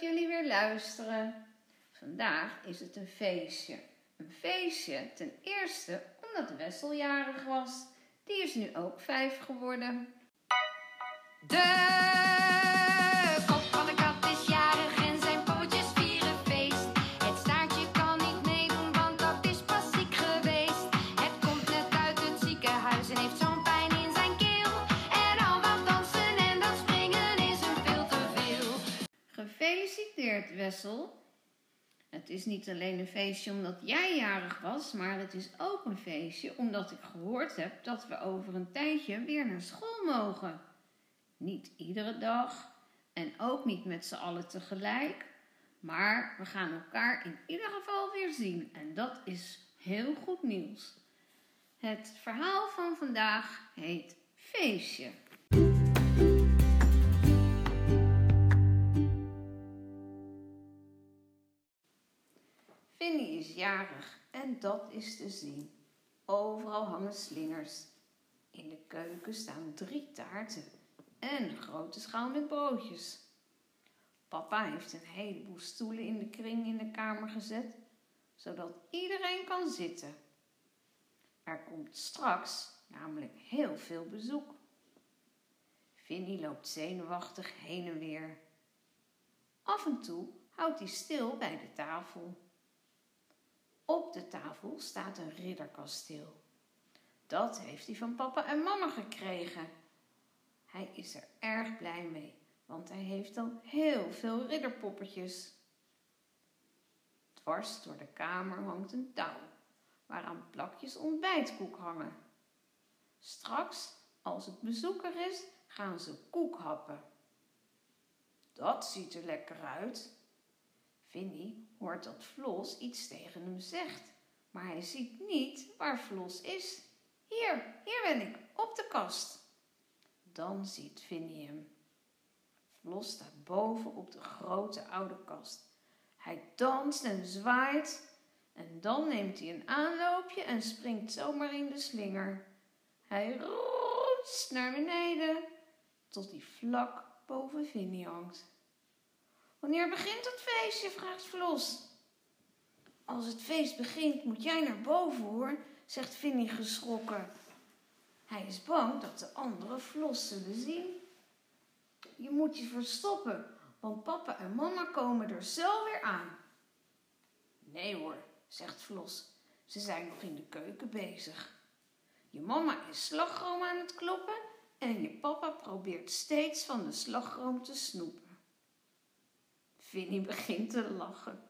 jullie weer luisteren. Vandaag is het een feestje. Een feestje ten eerste omdat Wessel jarig was. Die is nu ook vijf geworden. De Het is niet alleen een feestje omdat jij jarig was, maar het is ook een feestje omdat ik gehoord heb dat we over een tijdje weer naar school mogen. Niet iedere dag en ook niet met z'n allen tegelijk, maar we gaan elkaar in ieder geval weer zien en dat is heel goed nieuws. Het verhaal van vandaag heet Feestje. En dat is te zien. Overal hangen slingers. In de keuken staan drie taarten en een grote schaal met broodjes. Papa heeft een heleboel stoelen in de kring in de kamer gezet, zodat iedereen kan zitten. Er komt straks namelijk heel veel bezoek. Vinnie loopt zenuwachtig heen en weer. Af en toe houdt hij stil bij de tafel. Op de tafel staat een ridderkasteel. Dat heeft hij van papa en mama gekregen. Hij is er erg blij mee, want hij heeft al heel veel ridderpoppetjes. Dwars door de kamer hangt een touw, waaraan plakjes ontbijtkoek hangen. Straks, als het bezoeker is, gaan ze koek happen. Dat ziet er lekker uit. Vinnie hoort dat Flos iets tegen hem zegt, maar hij ziet niet waar Flos is. Hier, hier ben ik, op de kast. Dan ziet Vinnie hem. Flos staat boven op de grote oude kast. Hij danst en zwaait en dan neemt hij een aanloopje en springt zomaar in de slinger. Hij roest naar beneden tot hij vlak boven Vinnie hangt. Wanneer begint het feestje? vraagt Flos. Als het feest begint, moet jij naar boven hoor, zegt Vinnie geschrokken. Hij is bang dat de anderen Flos zullen zien. Je moet je verstoppen, want papa en mama komen er zo weer aan. Nee hoor, zegt Flos. Ze zijn nog in de keuken bezig. Je mama is slagroom aan het kloppen en je papa probeert steeds van de slagroom te snoepen. Vinnie begint te lachen.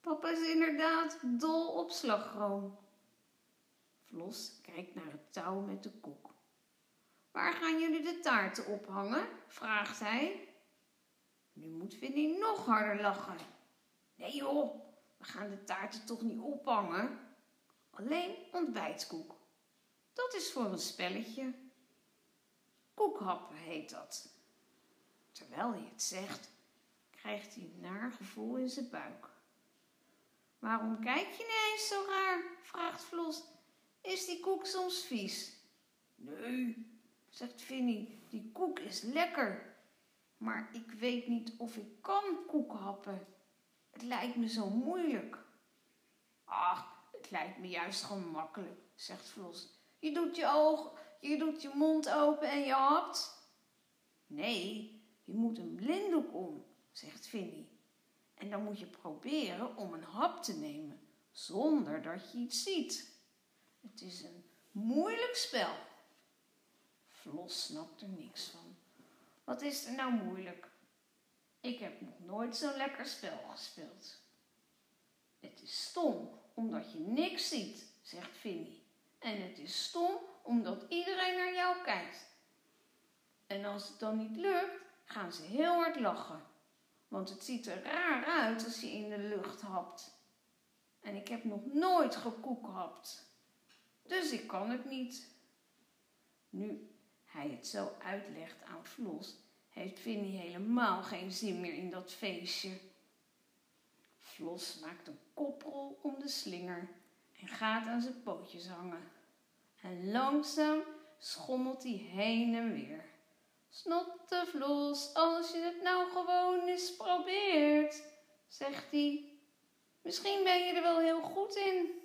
Papa is inderdaad dol op slagroom. Vlos kijkt naar het touw met de koek. Waar gaan jullie de taarten ophangen? vraagt hij. Nu moet Vinnie nog harder lachen. Nee joh, we gaan de taarten toch niet ophangen? Alleen ontbijtkoek. Dat is voor een spelletje. Koekhappen heet dat. Terwijl hij het zegt, krijgt hij een naar gevoel in zijn buik. Waarom kijk je ineens zo raar? vraagt Flos. Is die koek soms vies? Nee, zegt Vinnie, die koek is lekker. Maar ik weet niet of ik kan koek happen. Het lijkt me zo moeilijk. Ach, het lijkt me juist gemakkelijk, zegt Flos. Je doet je oog, je doet je mond open en je hapt. Nee, je moet een blinddoek om, zegt Vinnie. En dan moet je proberen om een hap te nemen zonder dat je iets ziet. Het is een moeilijk spel. Flos snapt er niks van. Wat is er nou moeilijk? Ik heb nog nooit zo'n lekker spel gespeeld. Het is stom omdat je niks ziet, zegt Vinnie. En het is stom omdat iedereen naar jou kijkt. En als het dan niet lukt, gaan ze heel hard lachen. Want het ziet er raar uit als je in de lucht hapt. En ik heb nog nooit gekoekhapt. Dus ik kan het niet. Nu hij het zo uitlegt aan Flos, heeft Vinnie helemaal geen zin meer in dat feestje. Flos maakt een koprol om de slinger en gaat aan zijn pootjes hangen. En langzaam schommelt hij heen en weer. Snottevlos, als je het nou gewoon eens probeert, zegt hij. Misschien ben je er wel heel goed in.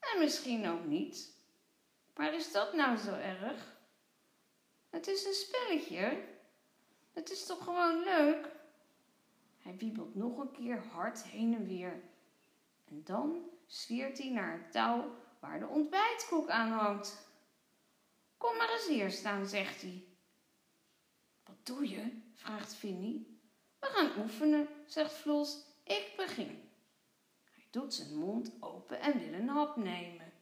En misschien ook niet. Maar is dat nou zo erg? Het is een spelletje. Het is toch gewoon leuk? Hij wiebelt nog een keer hard heen en weer. En dan zwiert hij naar het touw waar de ontbijtkoek aan hangt. Kom maar eens hier staan, zegt hij. Doe je? vraagt Vinnie. We gaan oefenen, zegt Flos. Ik begin. Hij doet zijn mond open en wil een hap nemen.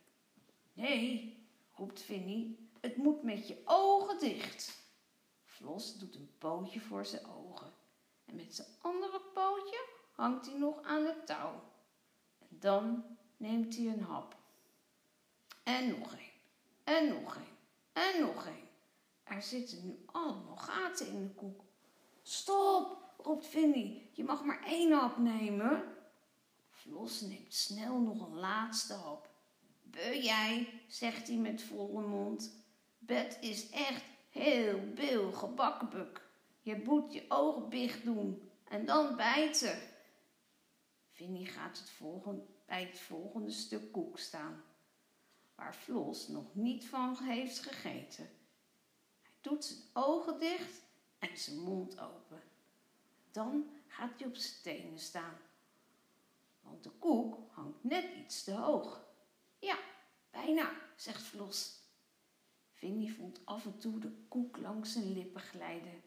Nee, roept Vinnie, het moet met je ogen dicht. Flos doet een pootje voor zijn ogen. En met zijn andere pootje hangt hij nog aan het touw. En dan neemt hij een hap. En nog een. En nog een. En nog een. Er zitten nu allemaal gaten in de koek. Stop, roept Vinnie. Je mag maar één hap nemen. Flos neemt snel nog een laatste hap. Beu jij, zegt hij met volle mond. Bet is echt heel bil gebakkenbuk. Je moet je ogen dicht doen en dan bijten. Vinnie gaat het volgende, bij het volgende stuk koek staan, waar Flos nog niet van heeft gegeten. Doet zijn ogen dicht en zijn mond open. Dan gaat hij op zijn tenen staan, want de koek hangt net iets te hoog. Ja, bijna, zegt Flos. Vinnie voelt af en toe de koek langs zijn lippen glijden.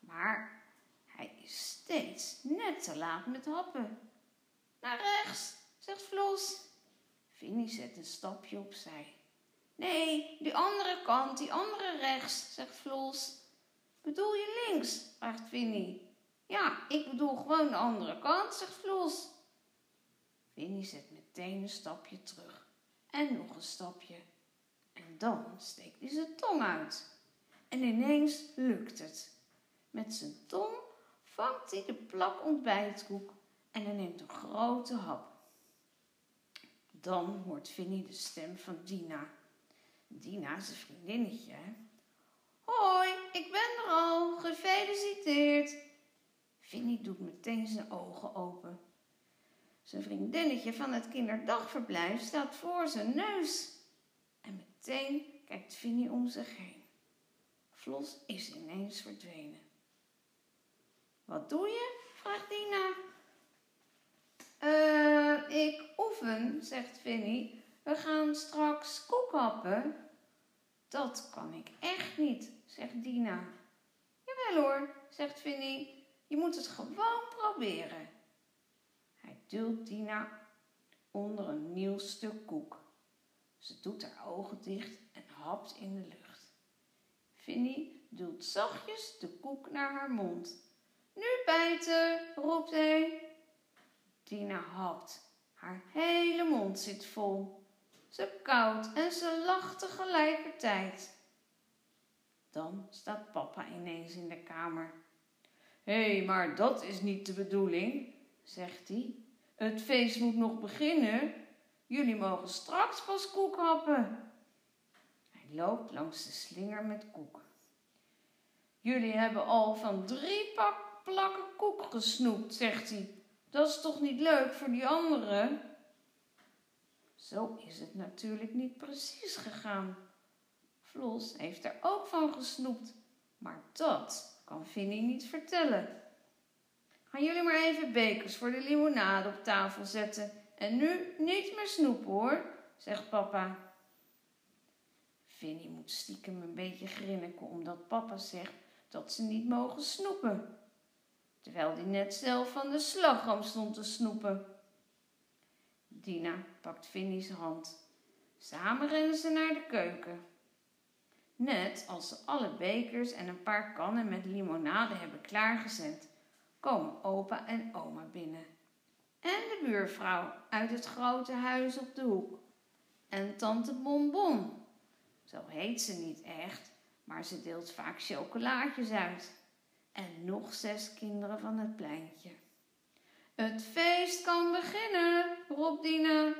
Maar hij is steeds net te laat met happen. Naar rechts, zegt Flos. Vinnie zet een stapje opzij. Nee, die andere kant, die andere rechts, zegt Flos. Bedoel je links? vraagt Vinnie. Ja, ik bedoel gewoon de andere kant, zegt Flos. Vinnie zet meteen een stapje terug. En nog een stapje. En dan steekt hij zijn tong uit. En ineens lukt het. Met zijn tong vangt hij de plak ontbijtkoek en hij neemt een grote hap. Dan hoort Vinnie de stem van Dina. Dina is een vriendinnetje? Hoi, ik ben er al. Gefeliciteerd. Vinnie doet meteen zijn ogen open. Zijn vriendinnetje van het kinderdagverblijf staat voor zijn neus. En meteen kijkt Vinnie om zich heen. Flos is ineens verdwenen. Wat doe je? vraagt Dina. Eh, ik oefen, zegt Vinnie. We gaan straks koek happen. Dat kan ik echt niet, zegt Dina. Jawel hoor, zegt Vinnie. Je moet het gewoon proberen. Hij duwt Dina onder een nieuw stuk koek. Ze doet haar ogen dicht en hapt in de lucht. Vinnie duwt zachtjes de koek naar haar mond. Nu bijten, roept hij. Dina hapt. Haar hele mond zit vol. Ze kauwt en ze lacht tegelijkertijd. Dan staat papa ineens in de kamer. Hé, hey, maar dat is niet de bedoeling, zegt hij. Het feest moet nog beginnen. Jullie mogen straks pas koek happen. Hij loopt langs de slinger met koek. Jullie hebben al van drie pak plakken koek gesnoept, zegt hij. Dat is toch niet leuk voor die anderen? Zo is het natuurlijk niet precies gegaan. Flos heeft er ook van gesnoept, maar dat kan Vinnie niet vertellen. Gaan jullie maar even bekers voor de limonade op tafel zetten en nu niet meer snoepen hoor, zegt papa. Vinnie moet stiekem een beetje grinniken omdat papa zegt dat ze niet mogen snoepen terwijl die net zelf van de slagroom stond te snoepen. Dina pakt Vinnie's hand. Samen rennen ze naar de keuken. Net als ze alle bekers en een paar kannen met limonade hebben klaargezet, komen opa en oma binnen. En de buurvrouw uit het grote huis op de hoek. En tante Bonbon. Zo heet ze niet echt, maar ze deelt vaak chocolaatjes uit en nog zes kinderen van het pleintje. Het feest kan beginnen, roept Dina.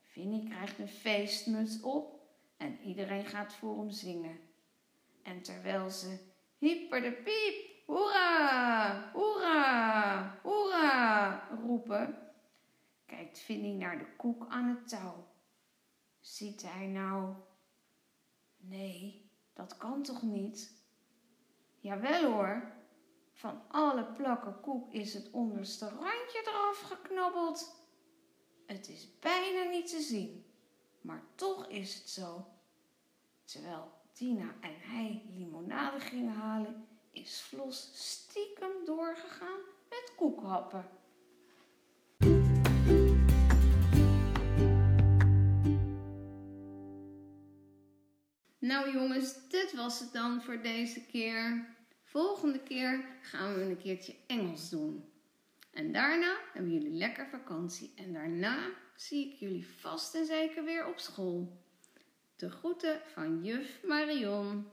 Vinnie krijgt een feestmuts op en iedereen gaat voor hem zingen. En terwijl ze hyper de piep, hoera, hoera, hoera roepen, kijkt Vinnie naar de koek aan het touw. Ziet hij nou? Nee, dat kan toch niet? Jawel hoor, van alle plakken koek is het onderste randje eraf geknobbeld. Het is bijna niet te zien, maar toch is het zo. Terwijl Tina en hij limonade gingen halen, is Vlos stiekem doorgegaan met koekhappen. Nou jongens, dit was het dan voor deze keer. Volgende keer gaan we een keertje Engels doen. En daarna hebben jullie lekker vakantie. En daarna zie ik jullie vast en zeker weer op school. De groeten van juf Marion.